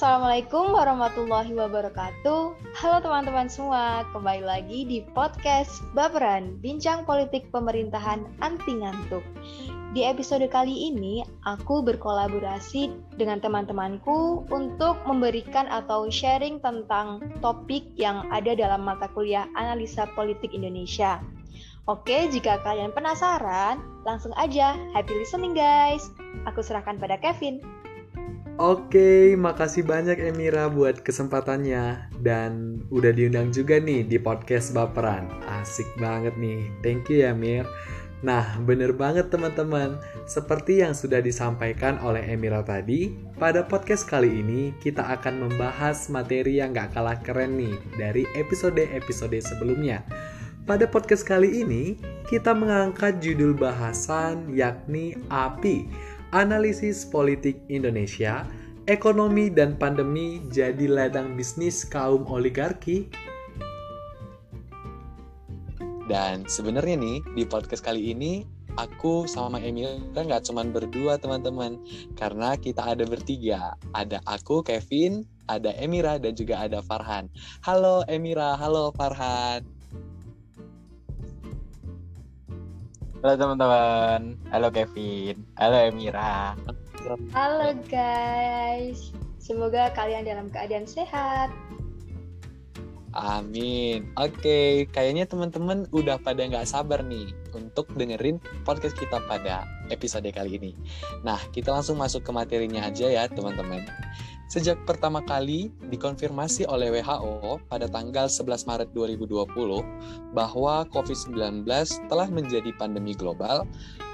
Assalamualaikum warahmatullahi wabarakatuh. Halo teman-teman semua, kembali lagi di podcast Baperan, bincang politik pemerintahan anti ngantuk. Di episode kali ini, aku berkolaborasi dengan teman-temanku untuk memberikan atau sharing tentang topik yang ada dalam mata kuliah Analisa Politik Indonesia. Oke, jika kalian penasaran, langsung aja happy listening guys. Aku serahkan pada Kevin. Oke, makasih banyak Emira buat kesempatannya dan udah diundang juga nih di podcast Baperan. Asik banget nih. Thank you ya Mir. Nah, bener banget teman-teman. Seperti yang sudah disampaikan oleh Emira tadi, pada podcast kali ini kita akan membahas materi yang gak kalah keren nih dari episode-episode sebelumnya. Pada podcast kali ini, kita mengangkat judul bahasan yakni API analisis politik Indonesia, ekonomi dan pandemi jadi ladang bisnis kaum oligarki. Dan sebenarnya nih di podcast kali ini aku sama Emil nggak cuman berdua teman-teman. Karena kita ada bertiga. Ada aku Kevin ada Emira dan juga ada Farhan. Halo Emira. Halo Farhan Halo teman-teman, halo Kevin, halo Emira. Halo guys, semoga kalian dalam keadaan sehat. Amin. Oke, kayaknya teman-teman udah pada nggak sabar nih untuk dengerin podcast kita pada episode kali ini. Nah, kita langsung masuk ke materinya aja ya teman-teman. Sejak pertama kali dikonfirmasi oleh WHO pada tanggal 11 Maret 2020 bahwa COVID-19 telah menjadi pandemi global,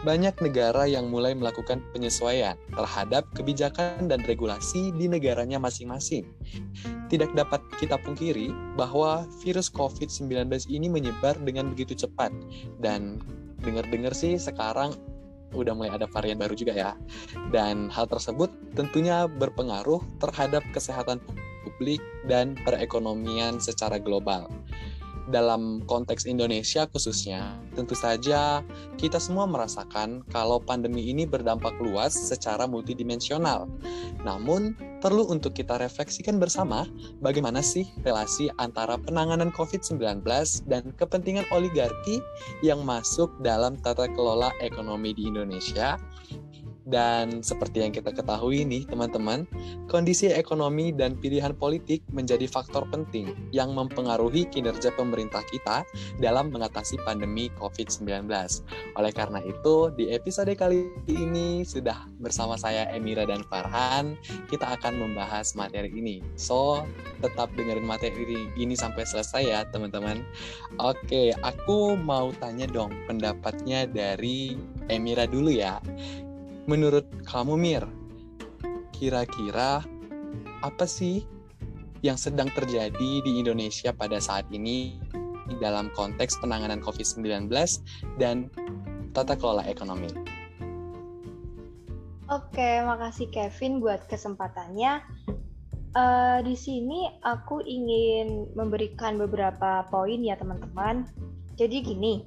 banyak negara yang mulai melakukan penyesuaian terhadap kebijakan dan regulasi di negaranya masing-masing. Tidak dapat kita pungkiri bahwa virus COVID-19 ini menyebar dengan begitu cepat dan dengar-dengar sih sekarang udah mulai ada varian baru juga ya. Dan hal tersebut tentunya berpengaruh terhadap kesehatan publik dan perekonomian secara global dalam konteks Indonesia khususnya, tentu saja kita semua merasakan kalau pandemi ini berdampak luas secara multidimensional. Namun, perlu untuk kita refleksikan bersama bagaimana sih relasi antara penanganan COVID-19 dan kepentingan oligarki yang masuk dalam tata kelola ekonomi di Indonesia dan seperti yang kita ketahui nih teman-teman, kondisi ekonomi dan pilihan politik menjadi faktor penting yang mempengaruhi kinerja pemerintah kita dalam mengatasi pandemi COVID-19. Oleh karena itu, di episode kali ini sudah bersama saya Emira dan Farhan, kita akan membahas materi ini. So, tetap dengerin materi ini sampai selesai ya teman-teman. Oke, aku mau tanya dong pendapatnya dari Emira dulu ya menurut kamu Mir, kira-kira apa sih yang sedang terjadi di Indonesia pada saat ini dalam konteks penanganan COVID-19 dan tata kelola ekonomi? Oke, makasih Kevin buat kesempatannya. Uh, di sini aku ingin memberikan beberapa poin ya teman-teman. Jadi gini,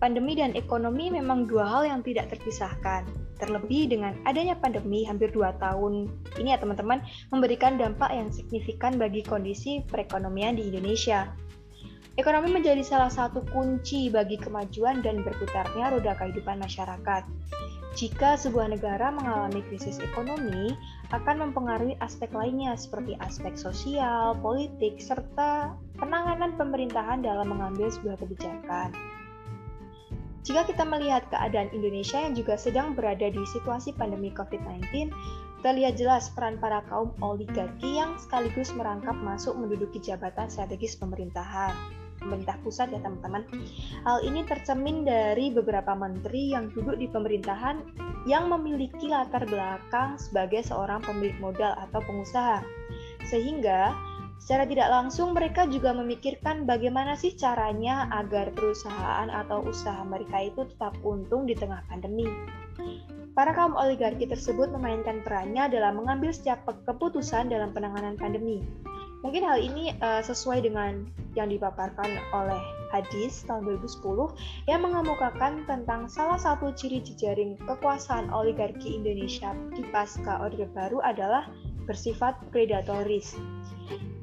pandemi dan ekonomi memang dua hal yang tidak terpisahkan. Terlebih dengan adanya pandemi hampir dua tahun ini ya teman-teman memberikan dampak yang signifikan bagi kondisi perekonomian di Indonesia. Ekonomi menjadi salah satu kunci bagi kemajuan dan berputarnya roda kehidupan masyarakat. Jika sebuah negara mengalami krisis ekonomi, akan mempengaruhi aspek lainnya seperti aspek sosial, politik, serta penanganan pemerintahan dalam mengambil sebuah kebijakan. Jika kita melihat keadaan Indonesia yang juga sedang berada di situasi pandemi COVID-19, terlihat jelas peran para kaum oligarki yang sekaligus merangkap masuk menduduki jabatan strategis pemerintahan pemerintah pusat ya teman-teman. Hal ini tercemin dari beberapa menteri yang duduk di pemerintahan yang memiliki latar belakang sebagai seorang pemilik modal atau pengusaha. Sehingga Secara tidak langsung mereka juga memikirkan bagaimana sih caranya agar perusahaan atau usaha mereka itu tetap untung di tengah pandemi. Para kaum oligarki tersebut memainkan perannya dalam mengambil setiap keputusan dalam penanganan pandemi. Mungkin hal ini uh, sesuai dengan yang dipaparkan oleh hadis tahun 2010 yang mengemukakan tentang salah satu ciri jejaring kekuasaan oligarki Indonesia di pasca Orde Baru adalah bersifat predatoris.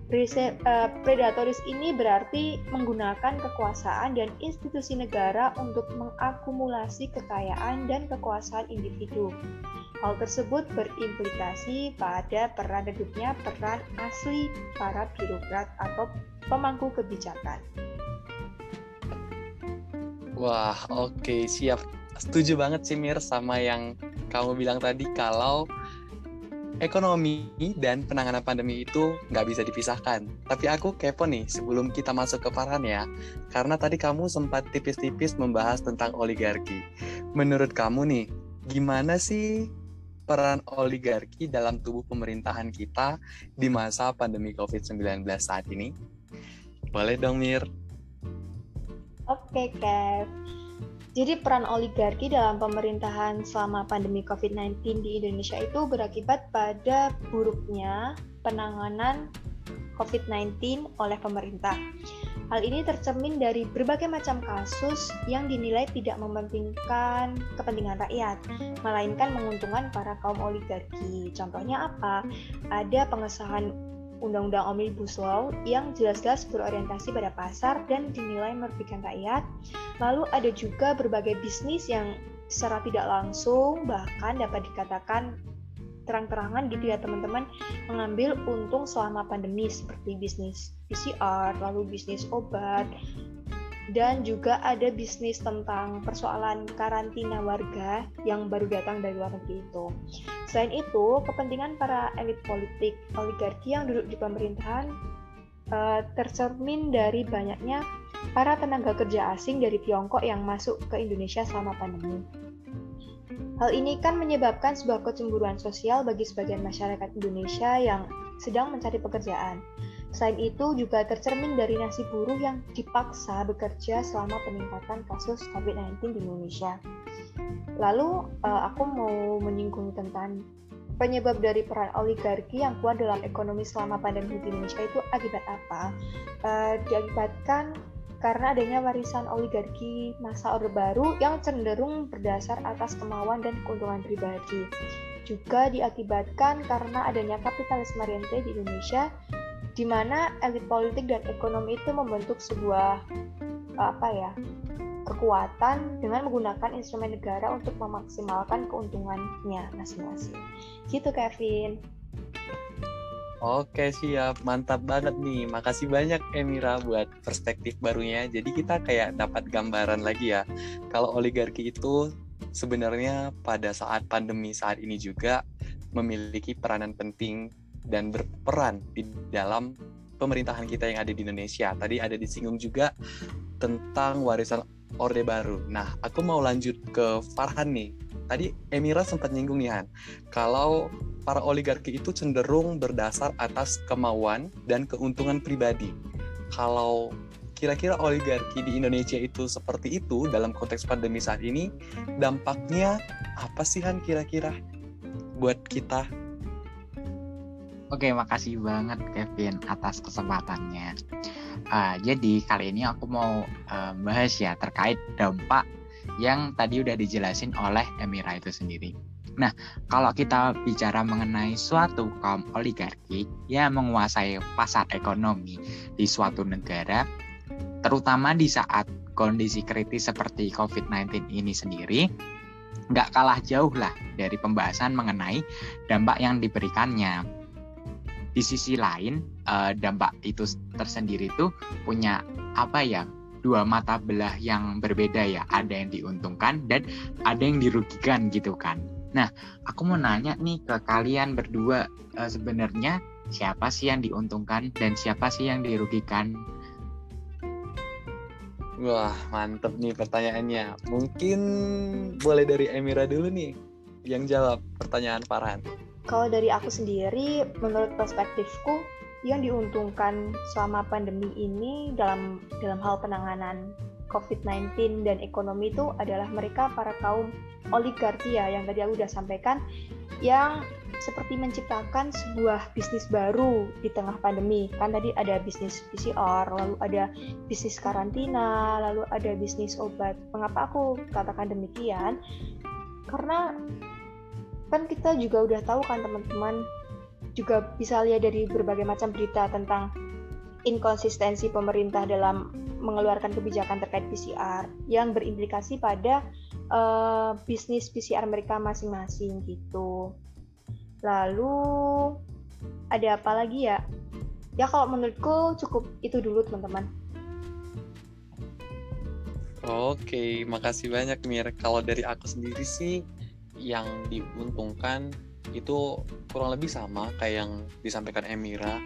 Uh, predatoris ini berarti menggunakan kekuasaan dan institusi negara untuk mengakumulasi kekayaan dan kekuasaan individu. Hal tersebut berimplikasi pada peran redupnya peran asli para birokrat atau pemangku kebijakan. Wah, oke, okay, siap. Setuju banget sih Mir sama yang kamu bilang tadi kalau ekonomi dan penanganan pandemi itu nggak bisa dipisahkan. Tapi aku kepo nih sebelum kita masuk ke Farhan ya, karena tadi kamu sempat tipis-tipis membahas tentang oligarki. Menurut kamu nih, gimana sih peran oligarki dalam tubuh pemerintahan kita di masa pandemi COVID-19 saat ini? Boleh dong, Mir. Oke, Kev. Jadi peran oligarki dalam pemerintahan selama pandemi COVID-19 di Indonesia itu berakibat pada buruknya penanganan COVID-19 oleh pemerintah. Hal ini tercermin dari berbagai macam kasus yang dinilai tidak mementingkan kepentingan rakyat, melainkan menguntungkan para kaum oligarki. Contohnya apa? Ada pengesahan Undang-Undang Omnibus Law yang jelas-jelas berorientasi pada pasar dan dinilai merugikan rakyat. Lalu ada juga berbagai bisnis yang secara tidak langsung bahkan dapat dikatakan terang-terangan gitu ya teman-teman mengambil untung selama pandemi seperti bisnis PCR, lalu bisnis obat, dan juga ada bisnis tentang persoalan karantina warga yang baru datang dari luar negeri itu. Selain itu, kepentingan para elit politik oligarki yang duduk di pemerintahan uh, tercermin dari banyaknya para tenaga kerja asing dari Tiongkok yang masuk ke Indonesia selama pandemi. Hal ini kan menyebabkan sebuah kecemburuan sosial bagi sebagian masyarakat Indonesia yang sedang mencari pekerjaan. Selain itu juga tercermin dari nasib buruh yang dipaksa bekerja selama peningkatan kasus COVID-19 di Indonesia. Lalu uh, aku mau menyinggung tentang penyebab dari peran oligarki yang kuat dalam ekonomi selama pandemi di Indonesia itu akibat apa? Uh, diakibatkan karena adanya warisan oligarki masa Orde Baru yang cenderung berdasar atas kemauan dan keuntungan pribadi. Juga diakibatkan karena adanya kapitalisme rente di Indonesia di mana elit politik dan ekonomi itu membentuk sebuah apa ya kekuatan dengan menggunakan instrumen negara untuk memaksimalkan keuntungannya masing-masing. Gitu Kevin. Oke siap, mantap banget nih. Makasih banyak Emira buat perspektif barunya. Jadi kita kayak dapat gambaran lagi ya. Kalau oligarki itu sebenarnya pada saat pandemi saat ini juga memiliki peranan penting dan berperan di dalam pemerintahan kita yang ada di Indonesia. Tadi ada disinggung juga tentang warisan Orde Baru. Nah, aku mau lanjut ke Farhan nih. Tadi Emira sempat nyinggung nih Han, kalau para oligarki itu cenderung berdasar atas kemauan dan keuntungan pribadi. Kalau kira-kira oligarki di Indonesia itu seperti itu dalam konteks pandemi saat ini, dampaknya apa sih Han kira-kira buat kita Oke, makasih banget Kevin atas kesempatannya. Uh, jadi kali ini aku mau uh, bahas ya terkait dampak yang tadi udah dijelasin oleh Emira itu sendiri. Nah, kalau kita bicara mengenai suatu kaum oligarki yang menguasai pasar ekonomi di suatu negara, terutama di saat kondisi kritis seperti COVID-19 ini sendiri, nggak kalah jauh lah dari pembahasan mengenai dampak yang diberikannya di sisi lain uh, dampak itu tersendiri itu punya apa ya dua mata belah yang berbeda ya ada yang diuntungkan dan ada yang dirugikan gitu kan nah aku mau nanya nih ke kalian berdua uh, sebenarnya siapa sih yang diuntungkan dan siapa sih yang dirugikan Wah, mantep nih pertanyaannya. Mungkin boleh dari Emira dulu nih yang jawab pertanyaan Farhan. Kalau dari aku sendiri, menurut perspektifku, yang diuntungkan selama pandemi ini dalam dalam hal penanganan COVID-19 dan ekonomi itu adalah mereka para kaum oligarki ya yang tadi aku udah sampaikan yang seperti menciptakan sebuah bisnis baru di tengah pandemi. Kan tadi ada bisnis PCR, lalu ada bisnis karantina, lalu ada bisnis obat. Mengapa aku katakan demikian? Karena kan kita juga udah tahu kan teman-teman juga bisa lihat dari berbagai macam berita tentang inkonsistensi pemerintah dalam mengeluarkan kebijakan terkait PCR yang berimplikasi pada uh, bisnis PCR mereka masing-masing gitu. Lalu ada apa lagi ya? Ya kalau menurutku cukup itu dulu teman-teman. Oke, makasih banyak Mir. Kalau dari aku sendiri sih yang diuntungkan itu kurang lebih sama kayak yang disampaikan Emira.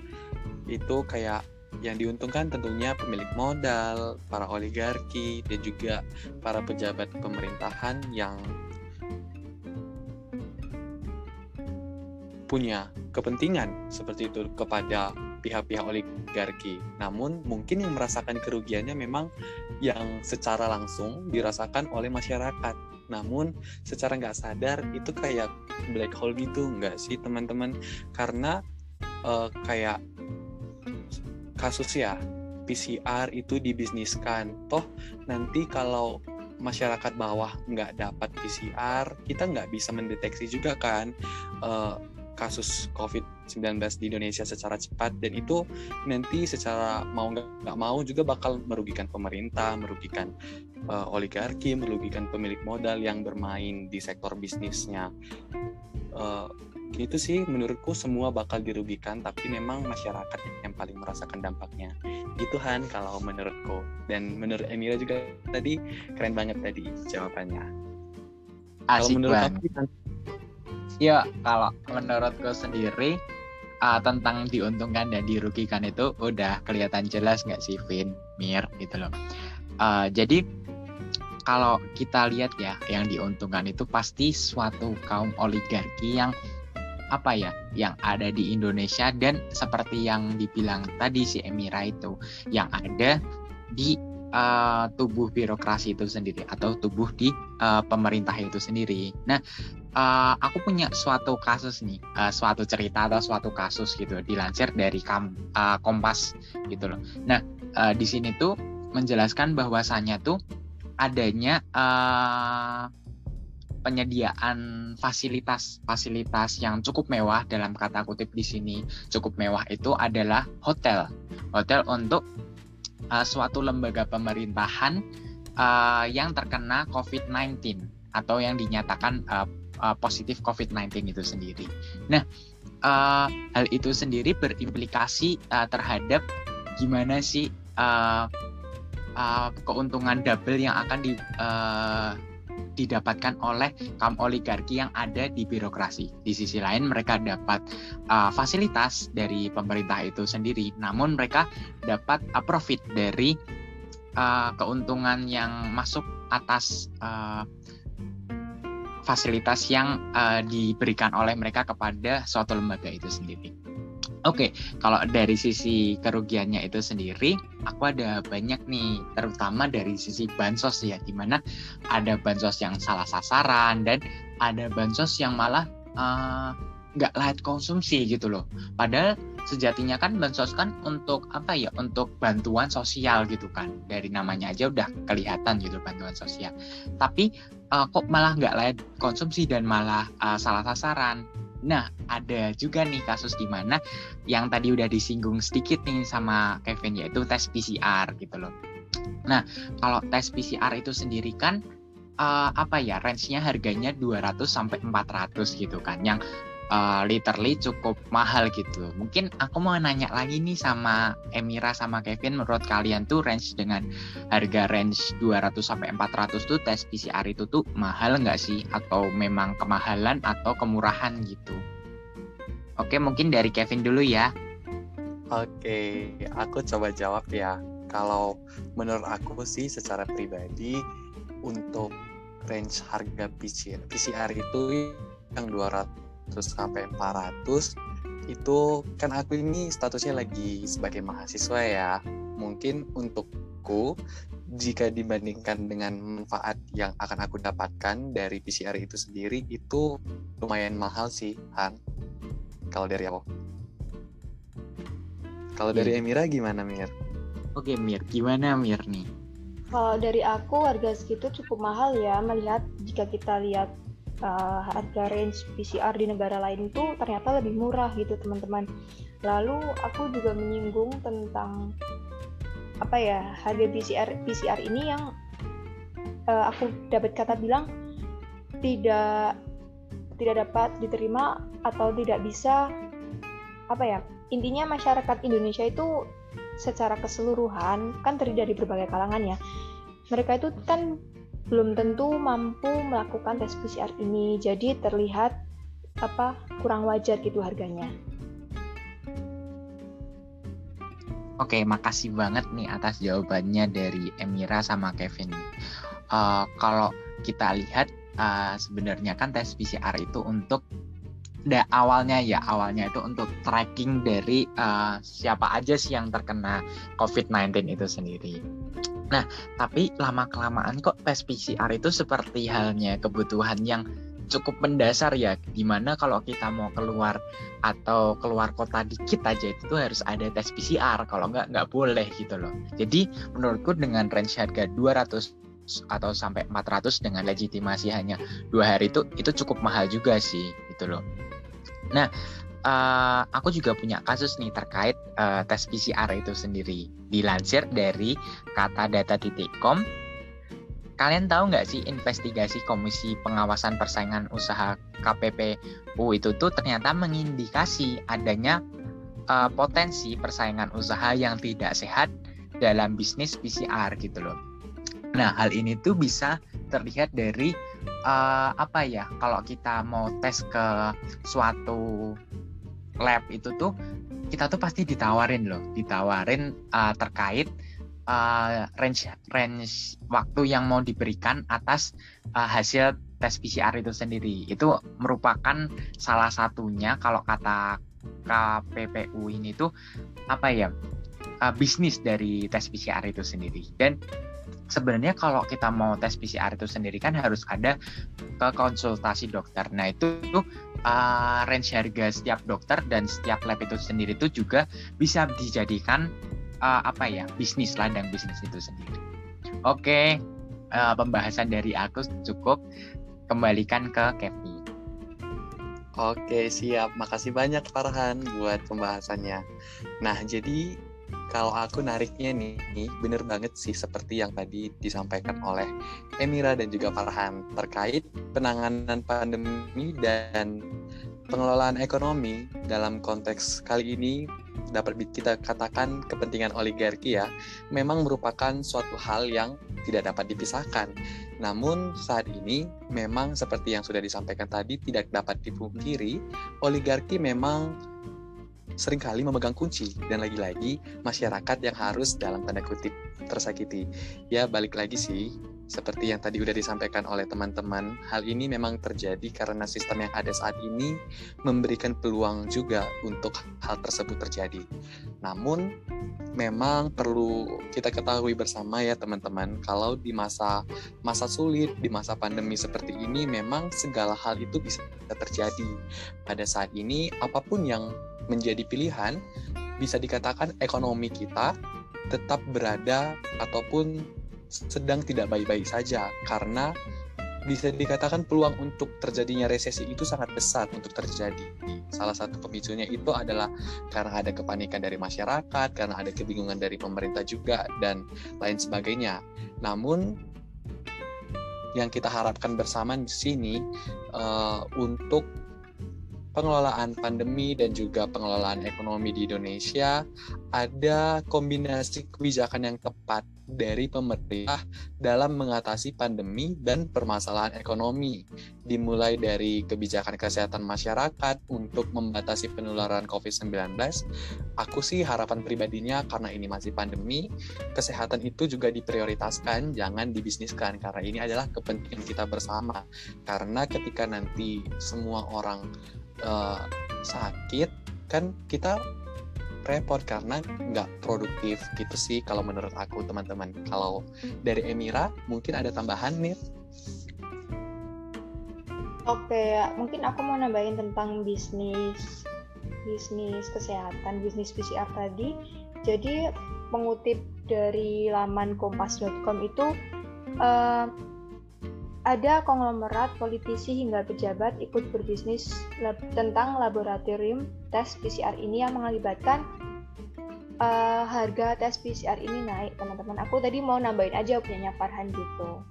Itu kayak yang diuntungkan tentunya pemilik modal, para oligarki, dan juga para pejabat pemerintahan yang punya kepentingan seperti itu kepada pihak-pihak oligarki. Namun mungkin yang merasakan kerugiannya memang yang secara langsung dirasakan oleh masyarakat. Namun secara nggak sadar itu kayak black hole gitu nggak sih teman-teman? Karena uh, kayak kasus ya PCR itu dibisniskan. Toh nanti kalau masyarakat bawah nggak dapat PCR, kita nggak bisa mendeteksi juga kan uh, kasus COVID-19 di Indonesia secara cepat dan itu nanti secara mau nggak mau juga bakal merugikan pemerintah, merugikan uh, oligarki, merugikan pemilik modal yang bermain di sektor bisnisnya. Uh, itu sih menurutku semua bakal dirugikan tapi memang masyarakat yang paling merasakan dampaknya itu Han kalau menurutku dan menurut Emira juga tadi keren banget tadi jawabannya Asik kalau menurut banget. Ya, kalau menurutku sendiri uh, tentang diuntungkan dan dirugikan itu udah kelihatan jelas nggak sih, Vin, Mir, gitu loh. Uh, jadi kalau kita lihat ya, yang diuntungkan itu pasti suatu kaum oligarki yang apa ya, yang ada di Indonesia dan seperti yang dibilang tadi si Emira itu, yang ada di uh, tubuh birokrasi itu sendiri atau tubuh di uh, pemerintah itu sendiri. Nah, uh, aku punya suatu kasus nih, uh, suatu cerita atau suatu kasus gitu, dilansir dari kam, uh, Kompas gitu loh. Nah, uh, di sini tuh menjelaskan bahwasannya tuh adanya uh, penyediaan fasilitas fasilitas yang cukup mewah dalam kata kutip di sini cukup mewah itu adalah hotel hotel untuk uh, suatu lembaga pemerintahan uh, yang terkena COVID-19 atau yang dinyatakan uh, uh, positif COVID-19 itu sendiri. Nah, uh, hal itu sendiri berimplikasi uh, terhadap gimana sih uh, uh, keuntungan double yang akan di, uh, didapatkan oleh kaum oligarki yang ada di birokrasi. Di sisi lain mereka dapat uh, fasilitas dari pemerintah itu sendiri, namun mereka dapat uh, profit dari uh, keuntungan yang masuk atas uh, fasilitas yang uh, diberikan oleh mereka kepada suatu lembaga itu sendiri. Oke, okay, kalau dari sisi kerugiannya itu sendiri, aku ada banyak nih, terutama dari sisi bansos ya, di mana ada bansos yang salah sasaran dan ada bansos yang malah uh, nggak layak konsumsi gitu loh. Padahal sejatinya kan bansos kan untuk apa ya? Untuk bantuan sosial gitu kan. Dari namanya aja udah kelihatan gitu bantuan sosial. Tapi uh, kok malah nggak layak konsumsi dan malah uh, salah sasaran. Nah, ada juga nih kasus di mana yang tadi udah disinggung sedikit nih sama Kevin yaitu tes PCR gitu loh. Nah, kalau tes PCR itu sendiri kan uh, apa ya range-nya harganya 200 sampai 400 gitu kan. Yang uh, literally cukup mahal gitu. Mungkin aku mau nanya lagi nih sama Emira sama Kevin menurut kalian tuh range dengan harga range 200 sampai 400 tuh tes PCR itu tuh mahal nggak sih atau memang kemahalan atau kemurahan gitu? Oke, mungkin dari Kevin dulu ya. Oke, aku coba jawab ya. Kalau menurut aku sih secara pribadi untuk range harga PCR, PCR itu yang 200 terus sampai 400 itu kan aku ini statusnya lagi sebagai mahasiswa ya mungkin untukku jika dibandingkan dengan manfaat yang akan aku dapatkan dari PCR itu sendiri itu lumayan mahal sih Han kalau dari aku kalau dari iya. Emira gimana Mir? Oke Mir, gimana Mir nih? Kalau dari aku warga segitu cukup mahal ya melihat jika kita lihat uh, harga range PCR di negara lain itu ternyata lebih murah gitu teman-teman. Lalu aku juga menyinggung tentang apa ya harga PCR PCR ini yang uh, aku dapat kata bilang tidak tidak dapat diterima atau tidak bisa apa ya intinya masyarakat Indonesia itu secara keseluruhan kan terdiri dari berbagai kalangan ya mereka itu kan belum tentu mampu melakukan tes PCR ini jadi terlihat apa kurang wajar gitu harganya Oke, makasih banget nih atas jawabannya dari Emira sama Kevin. Uh, kalau kita lihat uh, sebenarnya kan tes PCR itu untuk da, awalnya ya awalnya itu untuk tracking dari uh, siapa aja sih yang terkena COVID-19 itu sendiri. Nah, tapi lama kelamaan kok tes PCR itu seperti halnya kebutuhan yang cukup mendasar ya. Di mana kalau kita mau keluar atau keluar kota dikit aja itu tuh harus ada tes PCR kalau nggak nggak boleh gitu loh. Jadi menurutku dengan range harga 200 atau sampai 400 dengan legitimasi hanya dua hari itu itu cukup mahal juga sih gitu loh. Nah uh, aku juga punya kasus nih terkait uh, tes PCR itu sendiri dilansir dari kata data.com kalian tahu nggak sih investigasi Komisi Pengawasan Persaingan Usaha KPPU itu tuh ternyata mengindikasi adanya uh, potensi persaingan usaha yang tidak sehat dalam bisnis PCR gitu loh. Nah hal ini tuh bisa terlihat dari uh, apa ya kalau kita mau tes ke suatu lab itu tuh kita tuh pasti ditawarin loh, ditawarin uh, terkait uh, range range waktu yang mau diberikan atas uh, hasil tes PCR itu sendiri. Itu merupakan salah satunya kalau kata KPPU ini tuh apa ya? Uh, bisnis dari tes PCR itu sendiri. Dan sebenarnya kalau kita mau tes PCR itu sendiri kan harus ada ke konsultasi dokter. Nah, itu tuh uh, range harga setiap dokter dan setiap lab itu sendiri itu juga bisa dijadikan uh, apa ya bisnis ladang bisnis itu sendiri. Oke, uh, pembahasan dari aku cukup. Kembalikan ke Kevin. Oke, siap. Makasih banyak Farhan buat pembahasannya. Nah, jadi kalau aku nariknya nih, bener banget sih seperti yang tadi disampaikan oleh Emira dan juga Farhan terkait penanganan pandemi dan pengelolaan ekonomi dalam konteks kali ini dapat kita katakan kepentingan oligarki ya memang merupakan suatu hal yang tidak dapat dipisahkan. Namun saat ini memang seperti yang sudah disampaikan tadi tidak dapat dipungkiri oligarki memang sering kali memegang kunci dan lagi-lagi masyarakat yang harus dalam tanda kutip tersakiti. Ya balik lagi sih seperti yang tadi udah disampaikan oleh teman-teman, hal ini memang terjadi karena sistem yang ada saat ini memberikan peluang juga untuk hal tersebut terjadi. Namun, memang perlu kita ketahui bersama ya teman-teman, kalau di masa masa sulit, di masa pandemi seperti ini, memang segala hal itu bisa terjadi. Pada saat ini, apa pun yang menjadi pilihan, bisa dikatakan ekonomi kita tetap berada ataupun sedang tidak baik-baik saja karena bisa dikatakan peluang untuk terjadinya resesi itu sangat besar untuk terjadi. Salah satu pemicunya itu adalah karena ada kepanikan dari masyarakat, karena ada kebingungan dari pemerintah juga, dan lain sebagainya. Namun, yang kita harapkan bersama di sini uh, untuk pengelolaan pandemi dan juga pengelolaan ekonomi di Indonesia ada kombinasi kebijakan yang tepat dari pemerintah dalam mengatasi pandemi dan permasalahan ekonomi, dimulai dari kebijakan kesehatan masyarakat untuk membatasi penularan COVID-19. Aku sih harapan pribadinya karena ini masih pandemi, kesehatan itu juga diprioritaskan, jangan dibisniskan karena ini adalah kepentingan kita bersama. Karena ketika nanti semua orang uh, sakit, kan kita repot karena nggak produktif gitu sih kalau menurut aku teman-teman. Kalau dari Emira mungkin ada tambahan nih. Oke, mungkin aku mau nambahin tentang bisnis bisnis kesehatan, bisnis PCR tadi. Jadi mengutip dari laman kompas.com itu uh, ada konglomerat politisi hingga pejabat ikut berbisnis lab tentang laboratorium tes PCR ini yang mengakibatkan uh, harga tes PCR ini naik teman-teman aku tadi mau nambahin aja punyanya Farhan gitu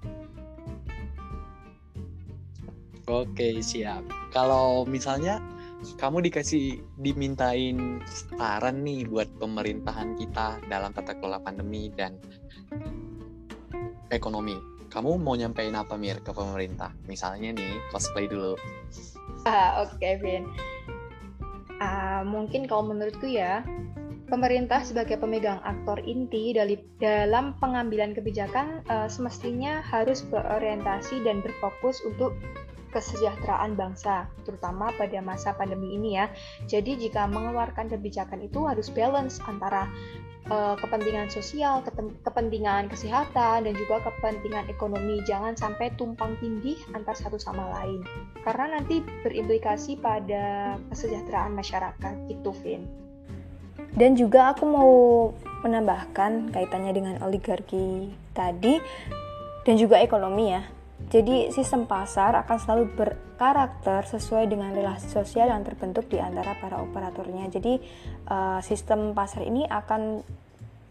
Oke siap. Kalau misalnya kamu dikasih dimintain saran nih buat pemerintahan kita dalam tata kelola pandemi dan ekonomi kamu mau nyampein apa Mir ke pemerintah? Misalnya nih, cosplay dulu. Ah, Oke, okay, Vin. Uh, mungkin kalau menurutku ya, pemerintah sebagai pemegang aktor inti dari, dalam pengambilan kebijakan uh, semestinya harus berorientasi dan berfokus untuk kesejahteraan bangsa, terutama pada masa pandemi ini ya. Jadi jika mengeluarkan kebijakan itu harus balance antara uh, kepentingan sosial, kepentingan kesehatan, dan juga kepentingan ekonomi. Jangan sampai tumpang tindih antar satu sama lain, karena nanti berimplikasi pada kesejahteraan masyarakat. Itu, Vin. Dan juga aku mau menambahkan kaitannya dengan oligarki tadi dan juga ekonomi ya. Jadi sistem pasar akan selalu berkarakter sesuai dengan relasi sosial yang terbentuk di antara para operatornya. Jadi uh, sistem pasar ini akan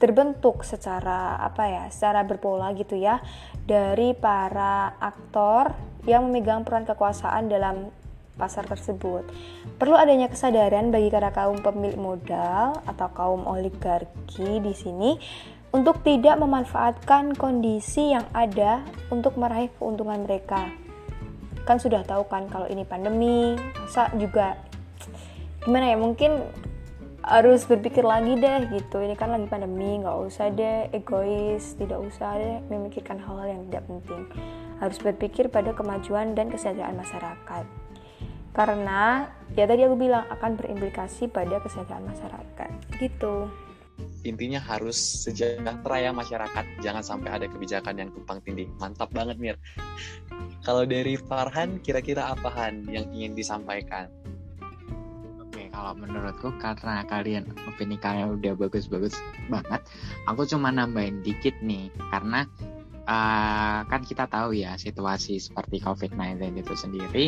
terbentuk secara apa ya, secara berpola gitu ya dari para aktor yang memegang peran kekuasaan dalam pasar tersebut. Perlu adanya kesadaran bagi para kaum pemilik modal atau kaum oligarki di sini untuk tidak memanfaatkan kondisi yang ada untuk meraih keuntungan mereka. Kan sudah tahu kan kalau ini pandemi, masa juga gimana ya mungkin harus berpikir lagi deh gitu. Ini kan lagi pandemi nggak usah deh egois tidak usah deh memikirkan hal-hal yang tidak penting. Harus berpikir pada kemajuan dan kesejahteraan masyarakat. Karena ya tadi aku bilang akan berimplikasi pada kesejahteraan masyarakat. Gitu intinya harus sejahtera ya masyarakat. Jangan sampai ada kebijakan yang tumpang tindih. Mantap banget Mir. Kalau dari Farhan kira-kira apa Han yang ingin disampaikan? Oke kalau menurutku karena kalian opini kalian udah bagus-bagus banget aku cuma nambahin dikit nih. Karena uh, kan kita tahu ya situasi seperti COVID-19 itu sendiri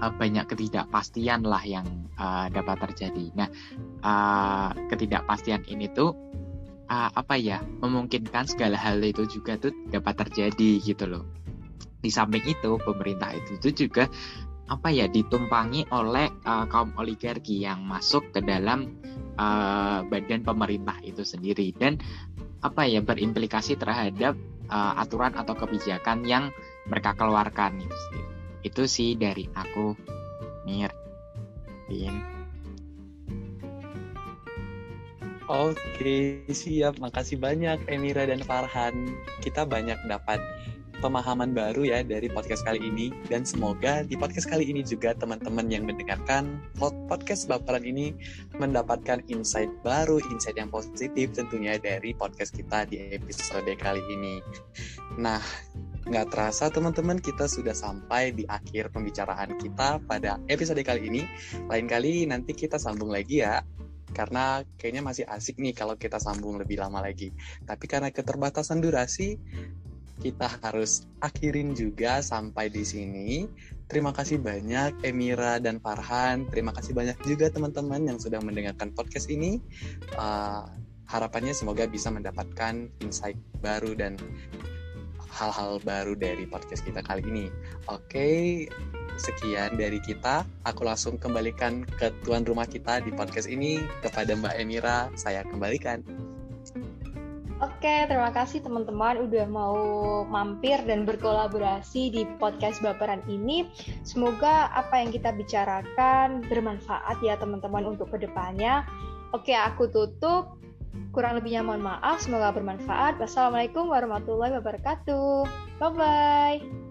uh, banyak ketidakpastian lah yang uh, dapat terjadi. Nah, uh, ketidakpastian ini tuh uh, apa ya memungkinkan segala hal itu juga tuh dapat terjadi gitu loh. Di samping itu pemerintah itu tuh juga apa ya ditumpangi oleh uh, kaum oligarki yang masuk ke dalam uh, badan pemerintah itu sendiri dan apa ya berimplikasi terhadap uh, aturan atau kebijakan yang mereka keluarkan itu sendiri. Itu sih dari aku, Mir, Bin. Oke, siap. Makasih banyak Emira dan Farhan. Kita banyak dapat pemahaman baru ya dari podcast kali ini dan semoga di podcast kali ini juga teman-teman yang mendengarkan podcast baperan ini mendapatkan insight baru, insight yang positif tentunya dari podcast kita di episode kali ini. Nah, nggak terasa teman-teman kita sudah sampai di akhir pembicaraan kita pada episode kali ini. Lain kali nanti kita sambung lagi ya karena kayaknya masih asik nih kalau kita sambung lebih lama lagi. Tapi karena keterbatasan durasi, kita harus akhirin juga sampai di sini. Terima kasih banyak Emira dan Farhan. Terima kasih banyak juga teman-teman yang sudah mendengarkan podcast ini. Uh, harapannya semoga bisa mendapatkan insight baru dan hal-hal baru dari podcast kita kali ini. Oke, sekian dari kita. Aku langsung kembalikan ke tuan rumah kita di podcast ini kepada Mbak Emira. Saya kembalikan. Oke, terima kasih teman-teman udah mau mampir dan berkolaborasi di podcast Baperan ini. Semoga apa yang kita bicarakan bermanfaat ya teman-teman untuk ke depannya. Oke, aku tutup. Kurang lebihnya mohon maaf, semoga bermanfaat. Wassalamualaikum warahmatullahi wabarakatuh. Bye-bye.